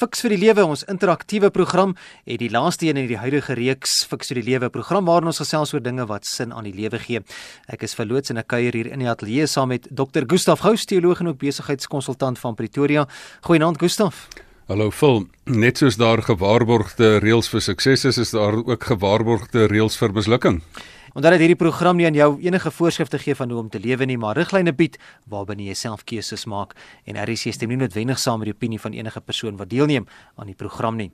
Fix vir die Lewe, ons interaktiewe program, het die laaste een in die huidige reeks Fix vir die Lewe program waarin ons gesels oor dinge wat sin aan die lewe gee. Ek is verloots en ek kuier hier in die ateljee saam met Dr. Gustaf Gous, teoloog en ook besigheidskonsultant van Pretoria. Goeienaand Gustaf. Hallo Phil, net soos daar gewaarborgde reëls vir sukses is, is daar ook gewaarborgde reëls vir mislukking. Omdat dit hierdie program nie aan jou enige voorskrifte gee van hoe om te lewe nie, maar riglyne bied waarbinne jy self keuses maak en RC stem nie noodwendig saam met die opinie van enige persoon wat deelneem aan die program nie.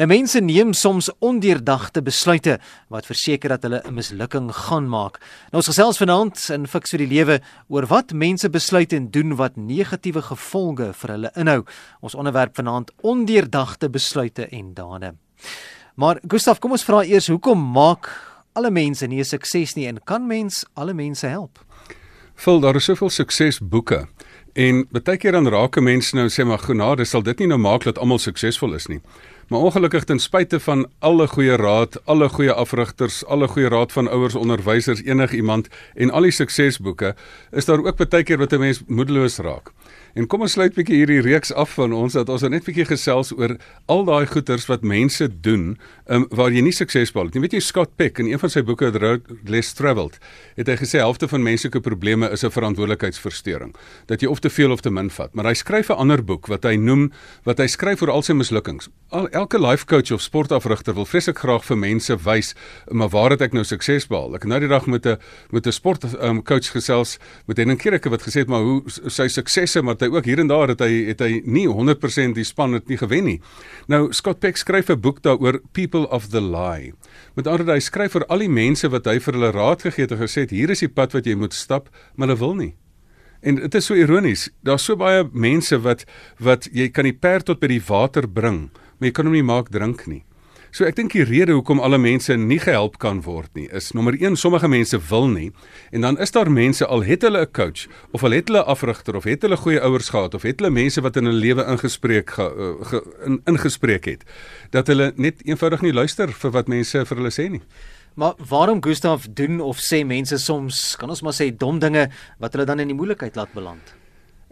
Nou mense neem soms ondeurdagte besluite wat verseker dat hulle 'n mislukking gaan maak. Nou ons gesels vanaand in Fix vir die Lewe oor wat mense besluit en doen wat negatiewe gevolge vir hulle inhou. Ons onderwerp vanaand ondeurdagte besluite en dade. Maar Gustaf, kom ons vra eers hoekom maak alle mense nie 'n sukses nie en kan mens alle mense help? Vul daar is soveel suksesboeke en baie keer dan raak mense nou sê maar genade sal dit nie nou maak dat almal suksesvol is nie. Maar ongelukkig ten spyte van alle goeie raad, alle goeie afrigters, alle goeie raad van ouers, onderwysers, enigiemand en al die suksesboeke, is daar ook baie keer wat 'n mens moedeloos raak. En kom ons sluit bietjie hierdie reeks af van ons dat ons net bietjie gesels oor al daai goeters wat mense doen um, waar jy nie suksesvol is nie. Weet jy Scott Peck in een van sy boeke The Road Less Traveled het hy gesê helfte van menslike probleme is 'n verantwoordelikheidsversteuring. Dat jy of te veel of te min vat. Maar hy skryf 'n ander boek wat hy noem wat hy skryf oor al sy mislukkings. Al elke life coach of sportafrigter wil vreeslik graag vir mense wys maar waar het ek nou sukses behaal? Ek nou die dag met 'n met 'n sport um, coach gesels met Henning Kerke wat gesê het maar hoe sy suksesse maar hy ook hier en daar het hy het hy nie 100% die span het nie gewen nie. Nou Scott Peck skryf 'n boek daaroor People of the Lie. Met ander woorde hy skryf vir al die mense wat hy vir hulle raad gegee het en gesê het hier is die pad wat jy moet stap, maar hulle wil nie. En dit is so ironies. Daar's so baie mense wat wat jy kan die perd tot by die water bring, maar jy kan hom nie maak drink nie. So ek dink die rede hoekom alle mense nie gehelp kan word nie is nommer 1 sommige mense wil nie en dan is daar mense al het hulle 'n coach of al het hulle 'n afrigter of het hulle goeie ouers gehad of het hulle mense wat in hulle lewe ingespreek ge, eh, ge, in, ingespreek het dat hulle net eenvoudig nie luister vir wat mense vir hulle sê nie. Maar waarom Gustaf doen of sê mense soms kan ons maar sê dom dinge wat hulle dan in die moeilikheid laat beland?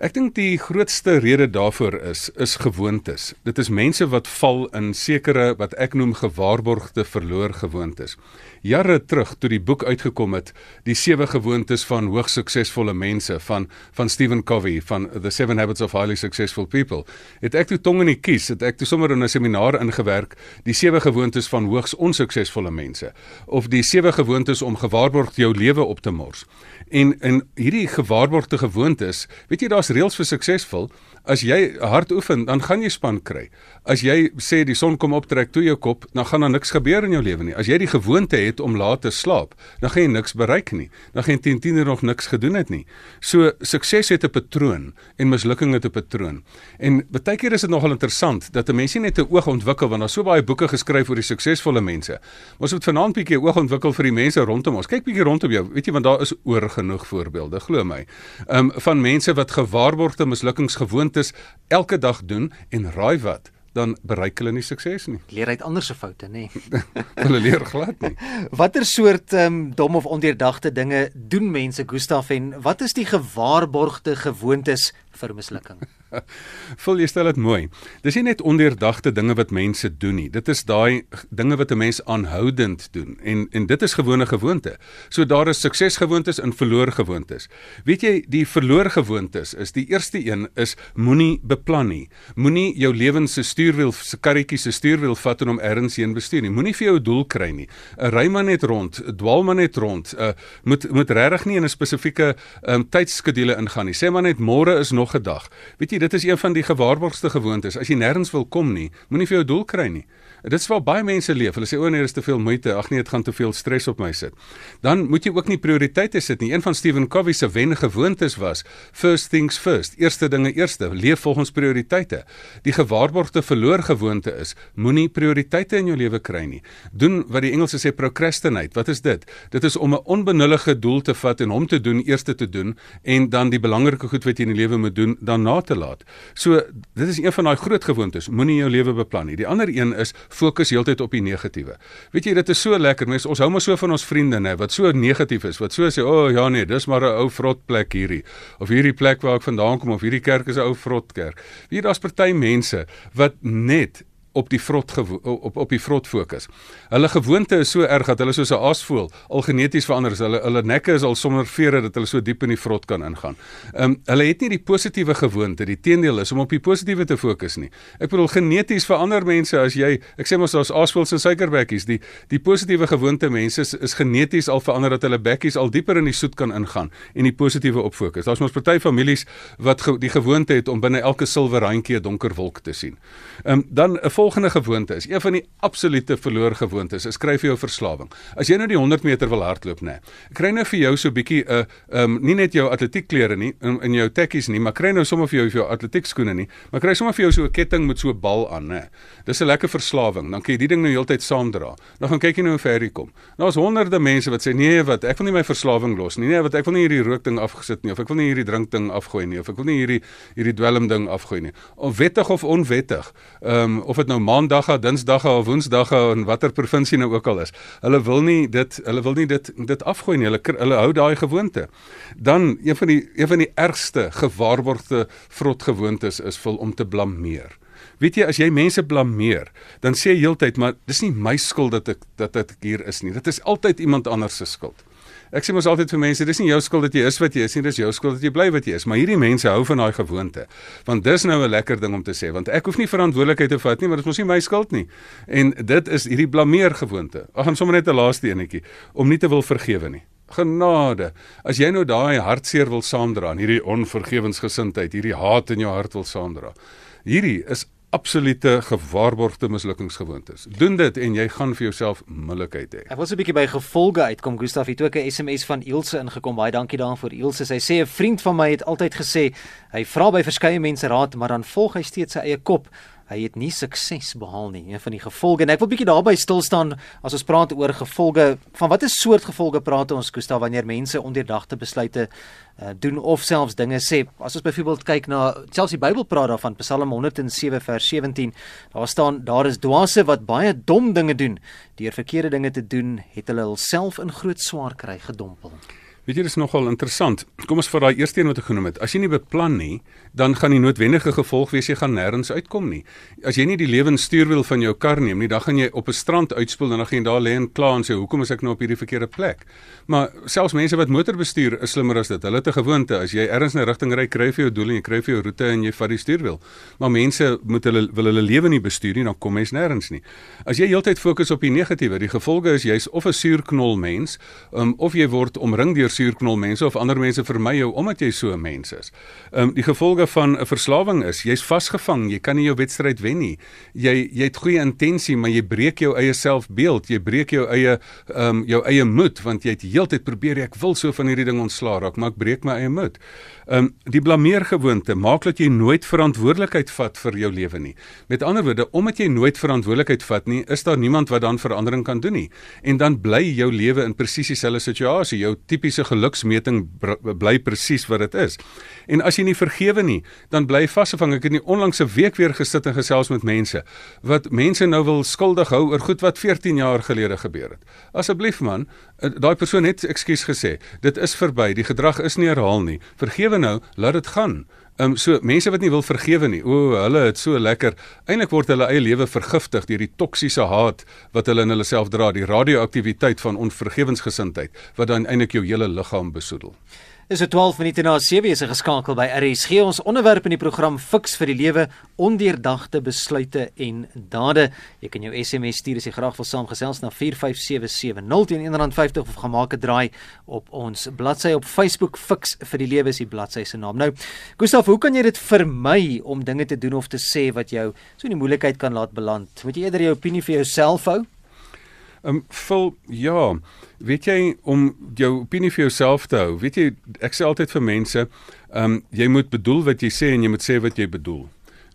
Ek dink die grootste rede daarvoor is is gewoontes. Dit is mense wat val in sekere wat ek noem gewaarborgde verloor gewoontes. Jare terug toe die boek uitgekom het, die sewe gewoontes van hoogs suksesvolle mense van van Stephen Covey van The Seven Habits of Highly Successful People, het ek toe tong in die kies, het ek toe sommer in 'n seminar ingewerk, die sewe gewoontes van hoogs onsuksesvolle mense of die sewe gewoontes om gewaarborgd jou lewe op te mors. En in hierdie gewaarborgde gewoontes, weet jy daar's reëls vir suksesvol. As jy hard oefen, dan gaan jy span kry. As jy sê die son kom op trek toe jou kop, dan gaan daar niks gebeur in jou lewe nie. As jy die gewoonte het om laat te slaap, dan gaan jy niks bereik nie. Dan gaan jy teen 10 uur nog niks gedoen het nie. So sukses het 'n patroon en mislukking het 'n patroon. En baie keer is dit nogal interessant dat 'n mens nie net 'n oog ontwikkel want daar's so baie boeke geskryf oor die suksesvolle mense. Ons moet vanaand bietjie oog ontwikkel vir die mense rondom ons. Kyk bietjie rondom jou. Weet jy want daar is oor genoeg voorbeelde, glo my. Ehm um, van mense wat gewaarborgde mislukkingsgewoontes elke dag doen en raai wat? Dan bereik hulle nie sukses nie. Leer uit ander se foute, nê? hulle leer glad nie. Watter soort ehm um, dom of ondeurdagte dinge doen mense Gustaf en wat is die gewaarborgde gewoontes vir mislukking? Vul jy stel dit mooi. Dis nie net ondeurdagte dinge wat mense doen nie. Dit is daai dinge wat 'n mens aanhoudend doen en en dit is gewone gewoonte. So daar is suksesgewoontes en verloorgewoontes. Weet jy, die verloorgewoontes is die eerste een is moenie beplan nie. Moenie jou lewens se stuurwiel se karretjie se stuurwiel vat en hom ergens heen bestuur nie. Moenie vir jou 'n doel kry nie. 'n Ry maar net rond, dwaal maar net rond. Uh, moet moet regtig nie in 'n spesifieke um, tydskedule ingaan nie. Sê maar net môre is nog 'n dag. Weet jy dit is een van die gewaarborgde gewoontes. As jy nêrens wil kom nie, moenie vir jou doel kry nie. Dit is waar baie mense leef. Hulle sê o nee, dit is te veel moeite. Ag nee, dit gaan te veel stres op my sit. Dan moet jy ook nie prioriteite sit nie. Een van Stephen Covey se wengewoontes was first things first. Eerste dinge eerste. Leef volgens prioriteite. Die gewaarborgde verloor gewoonte is moenie prioriteite in jou lewe kry nie. Doen wat die Engelse sê procrastinate. Wat is dit? Dit is om 'n onbenullige doel te vat en hom te doen eerste te doen en dan die belangrike goed wat jy in die lewe moet doen dan na te laat. So dit is een van daai groot gewoontes, moenie jou lewe beplan nie. Die ander een is fokus heeltyd op die negatiewe. Weet jy, dit is so lekker mense, ons hou maar so van ons vriende nê, wat so negatief is, wat so sê, "O oh, ja nee, dis maar 'n ou vrot plek hierdie." Of hierdie plek waar ek vandaan kom of hierdie kerk is 'n ou vrot kerk. Wie daar's party mense wat net op die vrot op op die vrot fokus. Hulle gewoonte is so erg dat hulle soos 'n aasvoël al geneties verander is. Hulle hulle nekke is al sonder vere dat hulle so diep in die vrot kan ingaan. Ehm um, hulle het nie die positiewe gewoonte, die teendeel is om op die positiewe te fokus nie. Ek bedoel geneties verander mense as jy ek sê mos daar's aasvoëls en suikerbekkies. Die die positiewe gewoonte mense is, is geneties al verander dat hulle bekkies al dieper in die soet kan ingaan en die positiewe op fokus. Daar's mos party families wat ge, die gewoonte het om binne elke silwer randjie 'n donker wolk te sien. Ehm um, dan 'n volgende gewoonte is, een van die absolute verloor gewoontes, is skryf jou verslawing. As jy nou die 100 meter wil hardloop, nê. Nee, kry nou vir jou so 'n bietjie 'n uh, ehm um, nie net jou atletiekklere nie in, in jou tekkies nie, maar kry nou sommer vir jou vir jou atletiekskoene nie, maar kry sommer vir jou so 'n ketting met so 'n bal aan, nê. Nee. Dis 'n lekker verslawing. Dan kan jy die ding nou heeltyd saamdra. Dan gaan kyk jy nou hoe ver jy kom. Nou is honderde mense wat sê nee, wat ek wil nie my verslawing los nie. Nee, wat ek wil nie hierdie rook ding afgesit nie of ek wil nie hierdie drink ding afgooi nie of ek wil nie hierdie hierdie dwelm ding afgooi nie. Of wettig of onwettig. Ehm um, of dit nou maandag of dinsdag of woensdag in watter provinsie nou ook al is. Hulle wil nie dit hulle wil nie dit dit afgooi nie. Hulle hulle hou daai gewoonte. Dan een van die een van die ergste gewaarborgde vrot gewoontes is vol om te blameer. Weet jy as jy mense blameer, dan sê jy heeltyd maar dis nie my skuld dat ek dat ek hier is nie. Dit is altyd iemand anders se skuld. Ek sê mos altyd vir mense, dis nie jou skuld dat jy is wat jy is nie, dis jou skuld dat jy bly wat jy is. Maar hierdie mense hou van daai gewoonte. Want dis nou 'n lekker ding om te sê, want ek hoef nie verantwoordelikheid te vat nie, maar dit is mos nie my skuld nie. En dit is hierdie blameer gewoonte. Ag, gaan sommer net 'n laaste enetjie om nie te wil vergewe nie. Genade. As jy nou daai hartseer wil saamdra, hierdie onvergewensgesindheid, hierdie haat in jou hart wil saamdra. Hierdie is absolute gewaarborgde mislukkingsgewoontes. Doen dit en jy gaan vir jouself millikheid hê. Ek so 'n bietjie by gevolge uitkom. Gustaf het ook 'n SMS van Ilse ingekom. Baie dankie daarvoor Ilse. Sy sê 'n vriend van my het altyd gesê hy vra by verskeie mense raad, maar dan volg hy steeds sy eie kop hy het nie sukses behaal nie. Een van die gevolge en ek wil bietjie daarby stil staan as ons praat oor gevolge van watter soort gevolge praat ons Kosta wanneer mense ondeurdagte besluite uh, doen of selfs dinge sê. As ons byvoorbeeld kyk na selfs die Bybel praat daarvan Psalm 107 vers 17, daar staan daar is dwaase wat baie dom dinge doen. Deur verkeerde dinge te doen, het hulle hulself in groot swaar kry gedompel. Weet jy dis nogal interessant. Kom ons vat daai eerste een wat ek genoem het. As jy nie beplan nie, dan gaan die noodwendige gevolg wees jy gaan nêrens uitkom nie. As jy nie die lewensstuurwiel van jou kar neem nie, dan gaan jy op 'n strand uitspoel en dan gaan jy daar lê en kla en sê hoekom is ek nou op hierdie verkeerde plek? Maar selfs mense wat motor bestuur is slimmer as dit. Hulle het 'n gewoonte. As jy ergens 'n rigting ry, kry jy vir jou doel en jy kry vir jou roete en jy vat die stuurwiel. Maar mense moet hulle wil hulle lewe nie bestuur nie, dan kom mens nêrens nie. As jy heeltyd fokus op die negatiewe, die gevolge is jy's of 'n suurknol mens, um, of jy word omring deur suurknol mense of ander mense vermy jou omdat jy so 'n mens is. Ehm um, die gevolge van 'n verslawing is jy's vasgevang, jy kan nie jou wedstryd wen nie. Jy jy het goeie intensie, maar jy breek jou eie selfbeeld, jy breek jou eie ehm um, jou eie moed want jy het heeltyd probeer ek wil so van hierdie ding ontslaa raak, maar ek breek my eie moed. Ehm um, die blameergewoonte maak dat jy nooit verantwoordelikheid vat vir jou lewe nie. Met ander woorde, omdat jy nooit verantwoordelikheid vat nie, is daar niemand wat dan verandering kan doen nie. En dan bly jou lewe in presies dieselfde situasie. Jou tipiese geluksmeting bly presies wat dit is. En as jy nie vergewe nie, dan bly jy vasgevang. Ek het nie onlangs 'n week weer gesit en gesels met mense wat mense nou wil skuldig hou oor goed wat 14 jaar gelede gebeur het. Asseblief man, eh, daai persoon het ekskuus gesê. Dit is verby. Die gedrag is nie herhaal nie. Vergewe nou, laat dit gaan. Ehm um, so mense wat nie wil vergewe nie. O, hulle het so lekker. Eintlik word hulle eie lewe vergiftig deur die toksiese haat wat hulle in hulle self dra, die radioaktiwiteit van onvergewensgesindheid wat dan eintlik jou hele liggaam besoedel. Dis 'n 12 minute na 7 is geskakel by RSG. Ons onderwerp in die program Fix vir die lewe, ondeurdagte besluite en dade. Jy kan jou SMS stuur as jy graag wil saamgesels na 45770 teen R1.50 of gemaak 'n draai op ons bladsy op Facebook Fix vir die lewe is die bladsy se naam. Nou, Gustaf, hoe kan jy dit vermy om dinge te doen of te sê wat jou so in die moeilikheid kan laat beland? Moet jy eerder jou opinie vir jouself hou? Ehm um, vol ja, weet jy om jou opinie vir jouself te hou. Weet jy, ek sê altyd vir mense, ehm um, jy moet bedoel wat jy sê en jy moet sê wat jy bedoel.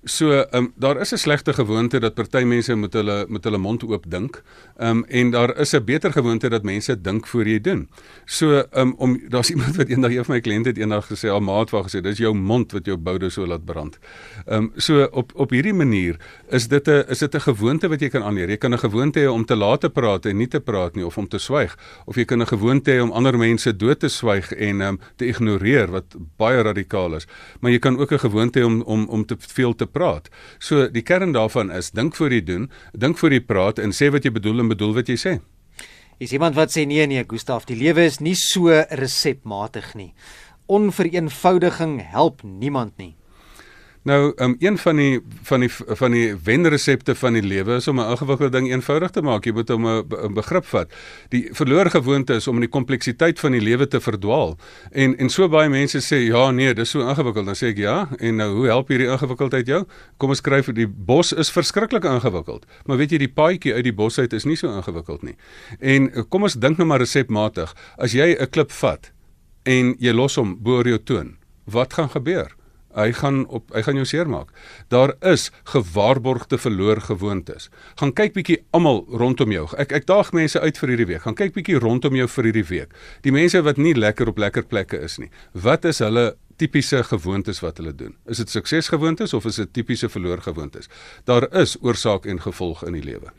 So, ehm um, daar is 'n slegte gewoonte dat party mense met hulle met hulle mond oop dink. Ehm um, en daar is 'n beter gewoonte dat mense dink voor jy doen. So, ehm um, om daar's iemand wat eendag een van my kliënte het eendag gesê, "Al maat wag gesê, dis jou mond wat jou boude so laat brand." Ehm um, so op op hierdie manier is dit 'n is dit 'n gewoonte wat jy kan aanleer. Jy kan 'n gewoonte hê om te laat te praat en nie te praat nie of om te swyg of jy kan 'n gewoonte hê om ander mense dood te swyg en ehm um, te ignoreer wat baie radikaal is. Maar jy kan ook 'n gewoonte hê om om om te veel te praat. So die kern daarvan is dink voor jy doen, dink voor jy praat en sê wat jy bedoel en bedoel wat jy sê. Is iemand wat sê nee nee, Gustaf, die lewe is nie so resepmatig nie. Onvereenvoudiging help niemand nie. Nou, um, een van die van die van die wenresepte van die lewe is om 'n ingewikkelde ding eenvoudig te maak. Jy moet hom 'n begrip vat. Die verlore gewoonte is om in die kompleksiteit van die lewe te verdwaal. En en so baie mense sê ja, nee, dis so ingewikkeld. Dan sê ek ja, en nou hoe help hierdie ingewikkeldheid jou? Kom ons skryf die bos is verskriklik ingewikkeld. Maar weet jy die paadjie uit die bos uit is nie so ingewikkeld nie. En kom ons dink nou maar resepmatig. As jy 'n klip vat en jy los hom bo oor jou toon, wat gaan gebeur? Hy gaan op hy gaan jou seermaak. Daar is gewaarborgde verloor gewoontes. Gaan kyk bietjie almal rondom jou. Ek ek daag mense uit vir hierdie week. Gaan kyk bietjie rondom jou vir hierdie week. Die mense wat nie lekker op lekker plekke is nie. Wat is hulle tipiese gewoontes wat hulle doen? Is dit suksesgewoontes of is dit tipiese verloor gewoontes? Daar is oorsaak en gevolg in die lewe.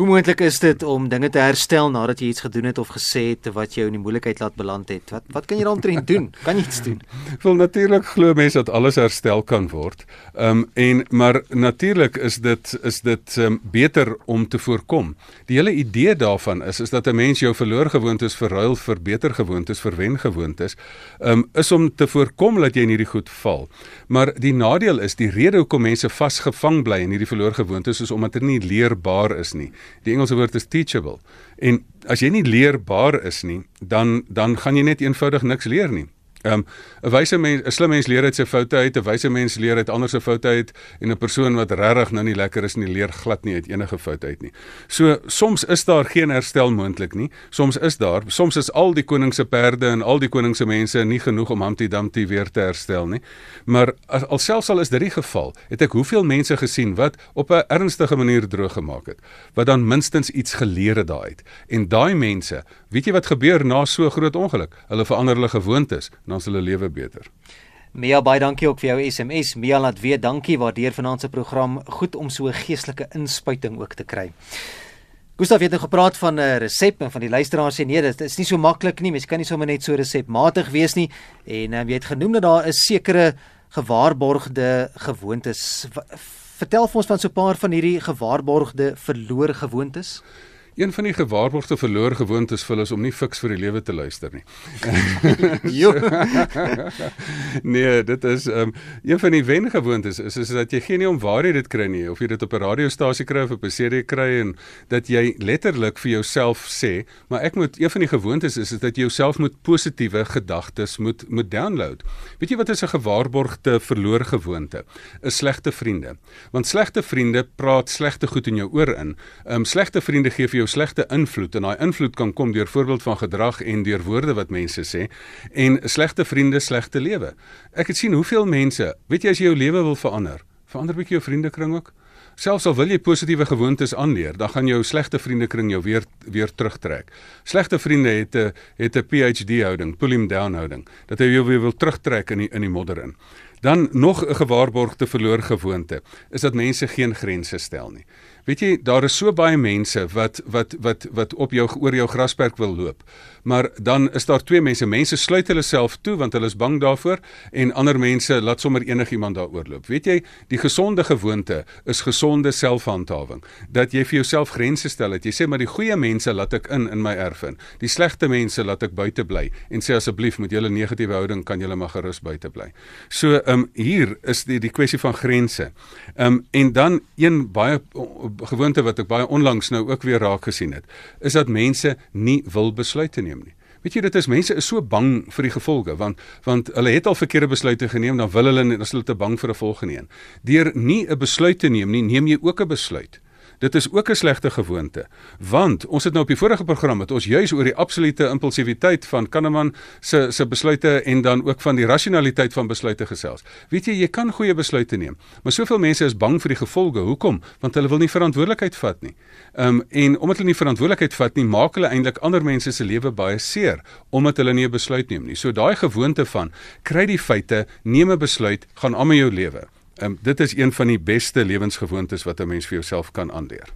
Hoe moontlik is dit om dinge te herstel nadat jy iets gedoen het of gesê het wat jou in die moeilikheid laat beland het? Wat wat kan jy daaroor doen? Kan jy iets doen? Wel natuurlik glo mense dat alles herstel kan word. Ehm um, en maar natuurlik is dit is dit um, beter om te voorkom. Die hele idee daarvan is is dat 'n mens jou verloor gewoontes verruil vir beter gewoontes, vir wen gewoontes. Ehm um, is om te voorkom dat jy in hierdie goed val. Maar die nadeel is die rede hoekom mense vasgevang bly in hierdie verloor gewoontes is omdat dit nie leerbaar is nie. Die Engelse woord is teachable. En as jy nie leerbaar is nie, dan dan gaan jy net eenvoudig niks leer nie. Ehm um, 'n wyse mens, 'n slim mens leer uit sy foute uit, 'n wyse mens leer uit ander se foute uit en 'n persoon wat regtig nou nie lekker is nie, leer glad nie uit enige fout uit nie. So soms is daar geen herstel moontlik nie. Soms is daar, soms is al die koning se perde en al die koning se mense nie genoeg om Humpty Dumpty weer te herstel nie. Maar as, alselfs al is dit die geval, het ek hoeveel mense gesien wat op 'n ernstige manier droog gemaak het, wat dan minstens iets geleer het daaruit. En daai mense, weet jy wat gebeur na so groot ongeluk? Hulle verander hulle gewoontes dan is hulle lewe beter. Mia baie dankie ook vir jou SMS. Mia laat weet dankie waardeur vanaand se program goed om so 'n geestelike inspuiting ook te kry. Gustav het nou gepraat van 'n resep en van die luisteraars sê nee, dit is nie so maklik nie. Mens kan nie sommer net so resepmatig wees nie. En um, jy het genoem dat daar 'n sekere gewaarborgde gewoontes. Vertel vir ons van so 'n paar van hierdie gewaarborgde verloor gewoontes. Een van die gewaarborgde verloor gewoontes vir is om nie fiks vir die lewe te luister nie. nee, dit is um, een van die wengewoontes is is dat jy geen nie om waar jy dit kry nie of jy dit op 'n radiostasie kry of op 'n CD kry en dat jy letterlik vir jouself sê, maar ek moet een van die gewoontes is, is dat jy jouself moet positiewe gedagtes moet moet download. Weet jy wat is 'n gewaarborgde verloor gewoonte? 'n Slegte vriende. Want slegte vriende praat slegte goed in jou oor in. Ehm um, slegte vriende gee vir jou slegte invloed en daai invloed kan kom deur voorbeeld van gedrag en deur woorde wat mense sê en slegte vriende slegte lewe. Ek het sien hoeveel mense, weet jy as jy jou lewe wil verander, verander bietjie jou vriendekring ook. Selfs al wil jy positiewe gewoontes aanleer, dan gaan jou slegte vriendekring jou weer weer terugtrek. Slegte vriende het 'n het 'n PhD houding, pull him down houding, dat hy jou weer wil terugtrek in die, in die modder in. Dan nog 'n gewaarborgde verloor gewoonte is dat mense geen grense stel nie. Weet jy, daar is so baie mense wat wat wat wat op jou oor jou grasperk wil loop. Maar dan is daar twee mense. Mense sluit hulle self toe want hulle is bang daarvoor en ander mense laat sommer enigiemand daaroor loop. Weet jy, die gesonde gewoonte is gesonde selfhandhawing. Dat jy vir jouself grense stel. Dat jy sê maar die goeie mense laat ek in in my erf in. Die slegte mense laat ek buite bly en sê asseblief met julle negatiewe houding kan julle maar gerus buite bly. So, ehm um, hier is die die kwessie van grense. Ehm um, en dan een baie gewoonte wat ek baie onlangs nou ook weer raak gesien het, is dat mense nie wil besluite neem nie. Weet jy dit is mense is so bang vir die gevolge want want hulle het al verkeerde besluite geneem dan wil hulle net as hulle te bang vir 'n volgende een. Deur nie 'n besluit te neem nie, neem jy ook 'n besluit. Dit is ook 'n slegte gewoonte. Want ons het nou op die vorige program met ons juis oor die absolute impulsiwiteit van Kahneman se se besluite en dan ook van die rasionaliteit van besluite gesels. Weet jy, jy kan goeie besluite neem, maar soveel mense is bang vir die gevolge. Hoekom? Want hulle wil nie verantwoordelikheid vat nie. Ehm um, en omdat hulle nie verantwoordelikheid vat nie, maak hulle eintlik ander mense se lewe baie seer omdat hulle nie 'n besluit neem nie. So daai gewoonte van kry die feite, neem 'n besluit, gaan aan met jou lewe. Um, dit is een van die beste lewensgewoontes wat 'n mens vir jouself kan aanleer.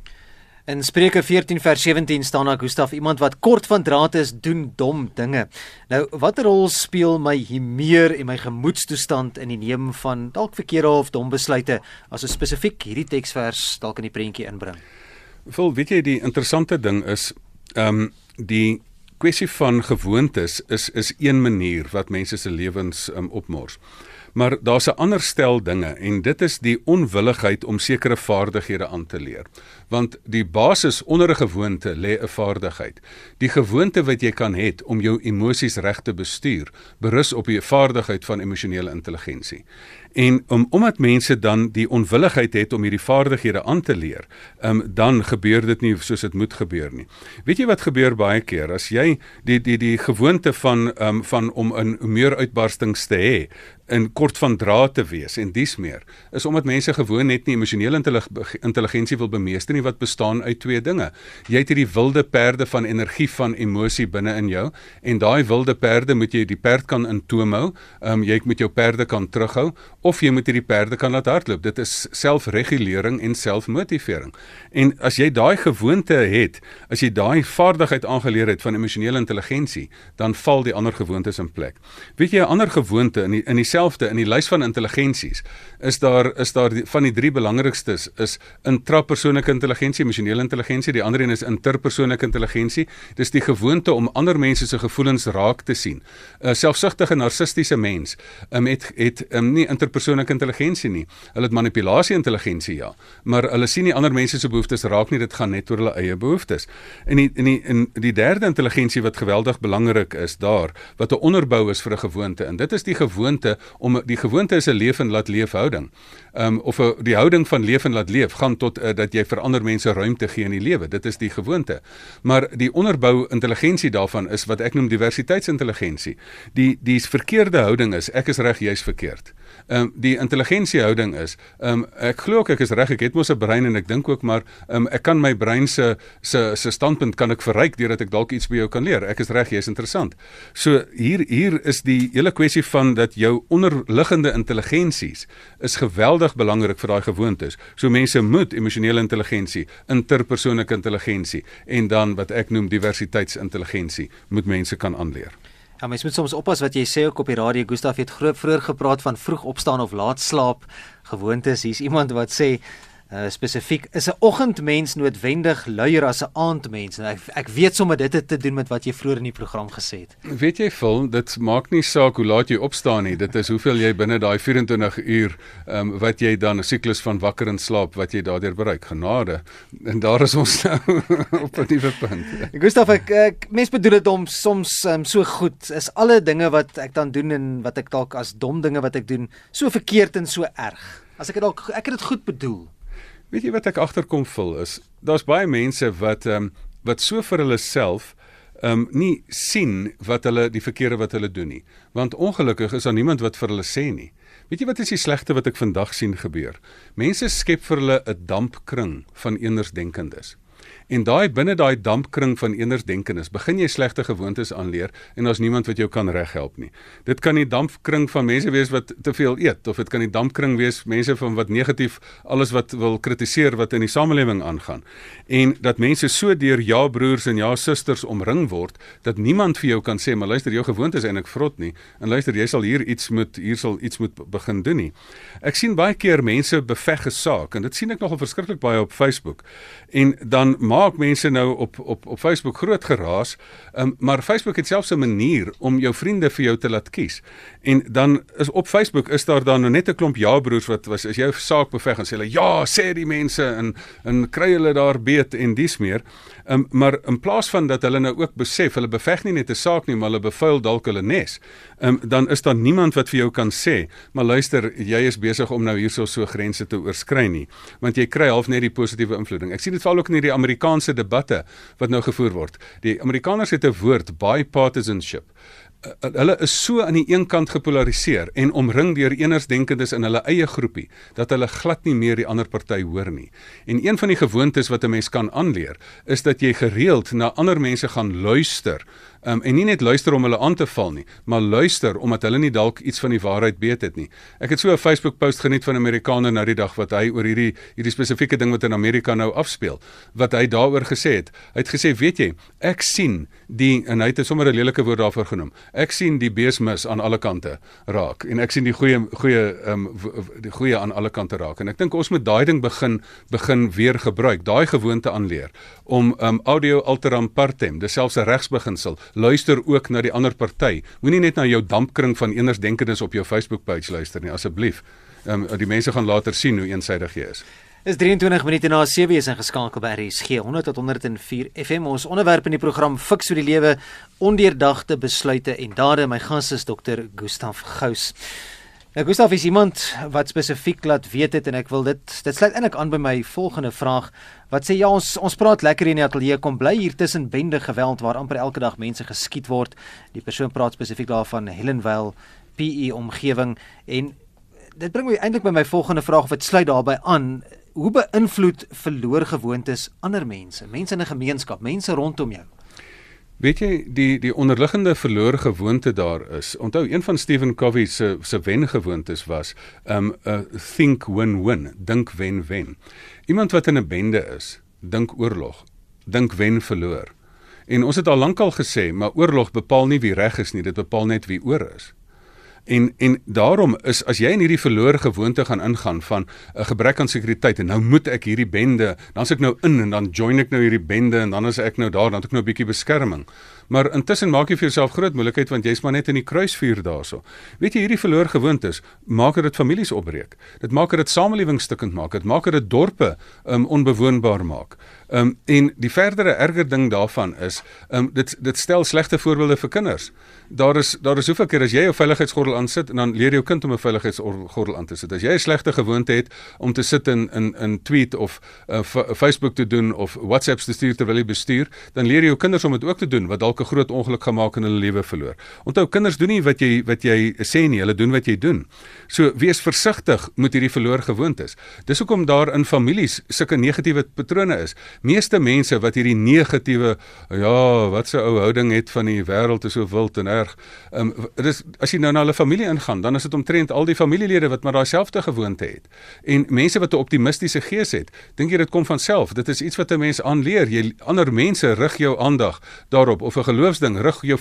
In Spreuke 14 vers 17 staan daar Gustaf iemand wat kort van draad is doen dom dinge. Nou watter rol speel my humeur en my gemoedstoestand in die neem van dalk verkeerde of dom besluite as ons spesifiek hierdie teksvers dalk in die prentjie inbring? Vol weet jy die interessante ding is ehm um, die kwessie van gewoontes is is een manier wat mense se lewens um, opmors. Maar daar's 'n ander stel dinge en dit is die onwilligheid om sekere vaardighede aan te leer. Want die basis onder 'n gewoonte lê 'n vaardigheid. Die gewoonte wat jy kan hê om jou emosies reg te bestuur, berus op die vaardigheid van emosionele intelligensie. En om omdat mense dan die onwilligheid het om hierdie vaardighede aan te leer, um, dan gebeur dit nie soos dit moet gebeur nie. Weet jy wat gebeur baie keer as jy die die die gewoonte van um, van om 'n meer uitbarstings te hê in kort van draad te wees en dis meer is omdat mense gewoon net nie emosionele intelligensie wil bemeester nie wat bestaan uit twee dinge. Jy het hierdie wilde perde van energie van emosie binne in jou en daai wilde perde moet jy die perd kan in toom hou. Ehm um, jy moet jou perde kan terughou of jy moet hierdie perde kan laat hardloop. Dit is selfregulering en selfmotivering. En as jy daai gewoonte het, as jy daai vaardigheid aangeleer het van emosionele intelligensie, dan val die ander gewoontes in plek. Weet jy 'n ander gewoonte in die, in dieselfde in die lys van intelligensies is daar is daar die, van die drie belangrikstes is intrapersoonlike intelligensie, emosionele intelligensie, die ander een is interpersoonlike intelligensie. Dis die gewoonte om ander mense se gevoelens raak te sien. 'n Selfsugtige narcistiese mens um, het het um, nie inter persoonlike intelligensie nie. Hulle het manipulasie intelligensie ja, maar hulle sien nie ander mense se behoeftes raak nie, dit gaan net oor hulle eie behoeftes. En die in die in die derde intelligensie wat geweldig belangrik is daar, wat 'n onderbou is vir 'n gewoonte en dit is die gewoonte om die gewoonte is 'n leef en laat leef houding. Um of a, die houding van leef en laat leef gaan tot uh, dat jy vir ander mense ruimte gee in die lewe. Dit is die gewoonte. Maar die onderbou intelligensie daarvan is wat ek noem diversiteitsintelligensie. Die die verkeerde houding is ek is reg, jy's verkeerd ehm um, die intelligensiehouding is. Ehm um, ek glo ek is reg, ek het mos 'n brein en ek dink ook maar ehm um, ek kan my brein se se se standpunt kan ek verryk deurdat ek dalk iets by jou kan leer. Ek is reg, jy's interessant. So hier hier is die hele kwessie van dat jou onderliggende intelligensies is geweldig belangrik vir daai gewoontes. So mense moet emosionele intelligensie, interpersoonlike intelligensie en dan wat ek noem diversiteitsintelligensie moet mense kan aanleer. Ja, mens moet soms oppas wat jy sê ook op die radio. Gustaf het groot vroeër gepraat van vroeg opstaan of laat slaap gewoontes. Hier's iemand wat sê uh, spesifiek is 'n oggendmens noodwendig luier as 'n aandmens. Nou ek ek weet sommer dit het te doen met wat jy vroeër in die program gesê het. Weet jy vol, dit maak nie saak hoe laat jy opstaan nie. Dit is hoeveel jy binne daai 24 uur ehm um, wat jy dan 'n siklus van wakker en slaap wat jy daardeur bereik. Genade. En daar is ons nou op 'n nuwe punt. Gustav, ek, ek mens bedoel dit om soms um, so goed is alle dinge wat ek dan doen en wat ek dalk as dom dinge wat ek doen so verkeerd en so erg. As ek dit dalk ek het dit goed bedoel. Weet jy wat ek agterkom vul is, daar's baie mense wat ehm um, wat so vir hulle self ehm um, nie sien wat hulle die verkeerde wat hulle doen nie. Want ongelukkig is daar niemand wat vir hulle sê nie. Weet jy wat is die slegte wat ek vandag sien gebeur? Mense skep vir hulle 'n dampkring van eenersdenkendes. En daai binne daai dampkring van eenersdenkenis, begin jy slegte gewoontes aanleer en daar's niemand wat jou kan reghelp nie. Dit kan die dampkring van mense wees wat te veel eet of dit kan die dampkring wees mense van wat negatief alles wat wil kritiseer wat in die samelewing aangaan. En dat mense so deur ja broers en ja susters omring word dat niemand vir jou kan sê maar luister jou gewoontes eintlik vrot nie en luister jy sal hier iets moet hier sal iets moet begin doen nie. Ek sien baie keer mense beveg gesaak en dit sien ek nogal verskriklik baie op Facebook. En dan maak mense nou op op op Facebook groot geraas. Um, maar Facebook het selfs 'n manier om jou vriende vir jou te laat kies. En dan is op Facebook is daar dan nou net 'n klomp ja-broers wat was as jou saak beveg en sê hulle ja, sê die mense en en kry hulle daar beet en dis meer. Um, maar in plaas van dat hulle nou ook besef hulle beveg nie net 'n saak nie, maar hulle bevuil dalk hulle nes. Um, dan is daar niemand wat vir jou kan sê, maar luister, jy is besig om nou hierso so grense te oorskry nie, want jy kry half net die positiewe invloeding. Ek sien dit veral ook in hierdie Amerikaanse debatte wat nou gevoer word. Die Amerikaners het 'n woord, bipartisanship. Hulle is so aan die een kant gepolariseer en omring deur enersdenkendes in hulle eie groepie dat hulle glad nie meer die ander party hoor nie. En een van die gewoontes wat 'n mens kan aanleer, is dat jy gereeld na ander mense gaan luister Um, en nie net luister om hulle aan te val nie, maar luister omdat hulle nie dalk iets van die waarheid weet het nie. Ek het so 'n Facebook post geniet van 'n Amerikaner nou die dag wat hy oor hierdie hierdie spesifieke ding wat in Amerika nou afspeel, wat hy daaroor gesê het. Hy het gesê, "Weet jy, ek sien die en hy het sommer 'n lelike woord daarvoor genoem. Ek sien die beesmis aan alle kante raak en ek sien die goeie goeie ehm um, die goeie aan alle kante raak." En ek dink ons moet daai ding begin begin weer gebruik, daai gewoonte aanleer om ehm um, audio alteram partem, dis selfs 'n regsbeginsel luister ook na die ander party. Moenie net na jou dampkring van enersdenkendes op jou Facebook page luister nie, asseblief. Ehm um, die mense gaan later sien hoe eensaidig jy is. Is 23 minute na 7 is ingeskakel by RSG 100 tot 104 FM. Ons onderwerp in die program Fiks vir die lewe, ondeurdagte besluite en dade. My gas is Dr. Gustaf Gous. Nou Gustaf is iemand wat spesifiek laat weet het en ek wil dit dit sluit eintlik aan by my volgende vraag wat sê ja ons ons praat lekker in die ateljee kom bly hier tussen bende geweld waar amper elke dag mense geskiet word. Die persoon praat spesifiek daarvan Helenville PE omgewing en dit bring my eintlik by my volgende vraag wat sluit daarbey aan. Hoe beïnvloed verloor gewoontes ander mense, mense in 'n gemeenskap, mense rondom jou? Weet jy die die onderliggende verlore gewoonte daar is. Onthou een van Stephen Covey se se wengewoontes was um 'n think win-win, dink wen-wen. Iemand wat in 'n bende is, dink oorlog, dink wen verloor. En ons het al lankal gesê, maar oorlog bepaal nie wie reg is nie, dit bepaal net wie oor is. En en daarom is as jy in hierdie verlore gewoonte gaan ingaan van 'n gebrek aan sekuriteit en nou moet ek hierdie bende, dan's ek nou in en dan join ek nou hierdie bende en dan is ek nou daar, dan het ek nou 'n bietjie beskerming. Maar intussen maak jy vir jouself groot moeilikheid want jy's maar net in die kruisvuur daarso. Weet jy hierdie verlore gewoontes maak dit families opbreek. Dit maak dit samelewing stukkend maak. Dit maak dit dorpe um, onbewoonbaar maak. Um, en die verdere erger ding daarvan is, um, dit dit stel slegte voorbeelde vir kinders daar is daar is hoeveel keer as jy 'n veiligheidsgordel aan sit en dan leer jou kind om 'n veiligheidsgordel aan te sit. As jy 'n slegte gewoonte het om te sit in in in tweet of uh, Facebook te doen of WhatsApp te stuur terwyl jy bestuur, dan leer jy jou kinders om dit ook te doen wat dalk 'n groot ongeluk gemaak in hulle lewe verloor. Onthou kinders doen nie wat jy wat jy sê nie, hulle doen wat jy doen. So wees versigtig met hierdie verloor gewoontes. Dis hoekom daar in families sulke negatiewe patrone is. Meeste mense wat hierdie negatiewe ja, wat se ou houding het van die wêreld is so wild en erg. Ehm um, dit is as jy nou na hulle familie ingaan, dan is dit omtrent al die familielede wat maar daai selfde gewoonte het. En mense wat 'n optimistiese gees het, dink jy dit kom van self? Dit is iets wat 'n mens aanleer. Jy ander mense rig jou aandag daarop of 'n geloofsding rig jou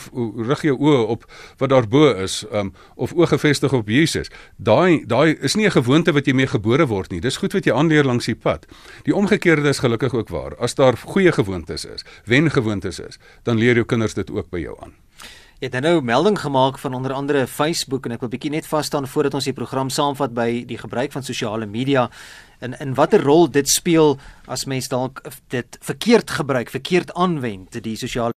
rig jou oë op wat daarbo is, um, of oë gefestig op Jesus. Daai daai is nie 'n gewoonte wat jy mee gebore word nie. Dis goed wat jy aanleer langs die pad. Die omgekeerde is gelukkig ook waar. As daar goeie gewoontes is, wen gewoontes is, dan leer jou kinders dit ook by jou aan. Jy het nou melding gemaak van onder andere Facebook en ek wil bietjie net vas staan voordat ons die program saamvat by die gebruik van sosiale media en in watter rol dit speel as mens dalk dit verkeerd gebruik, verkeerd aanwend, die sosiale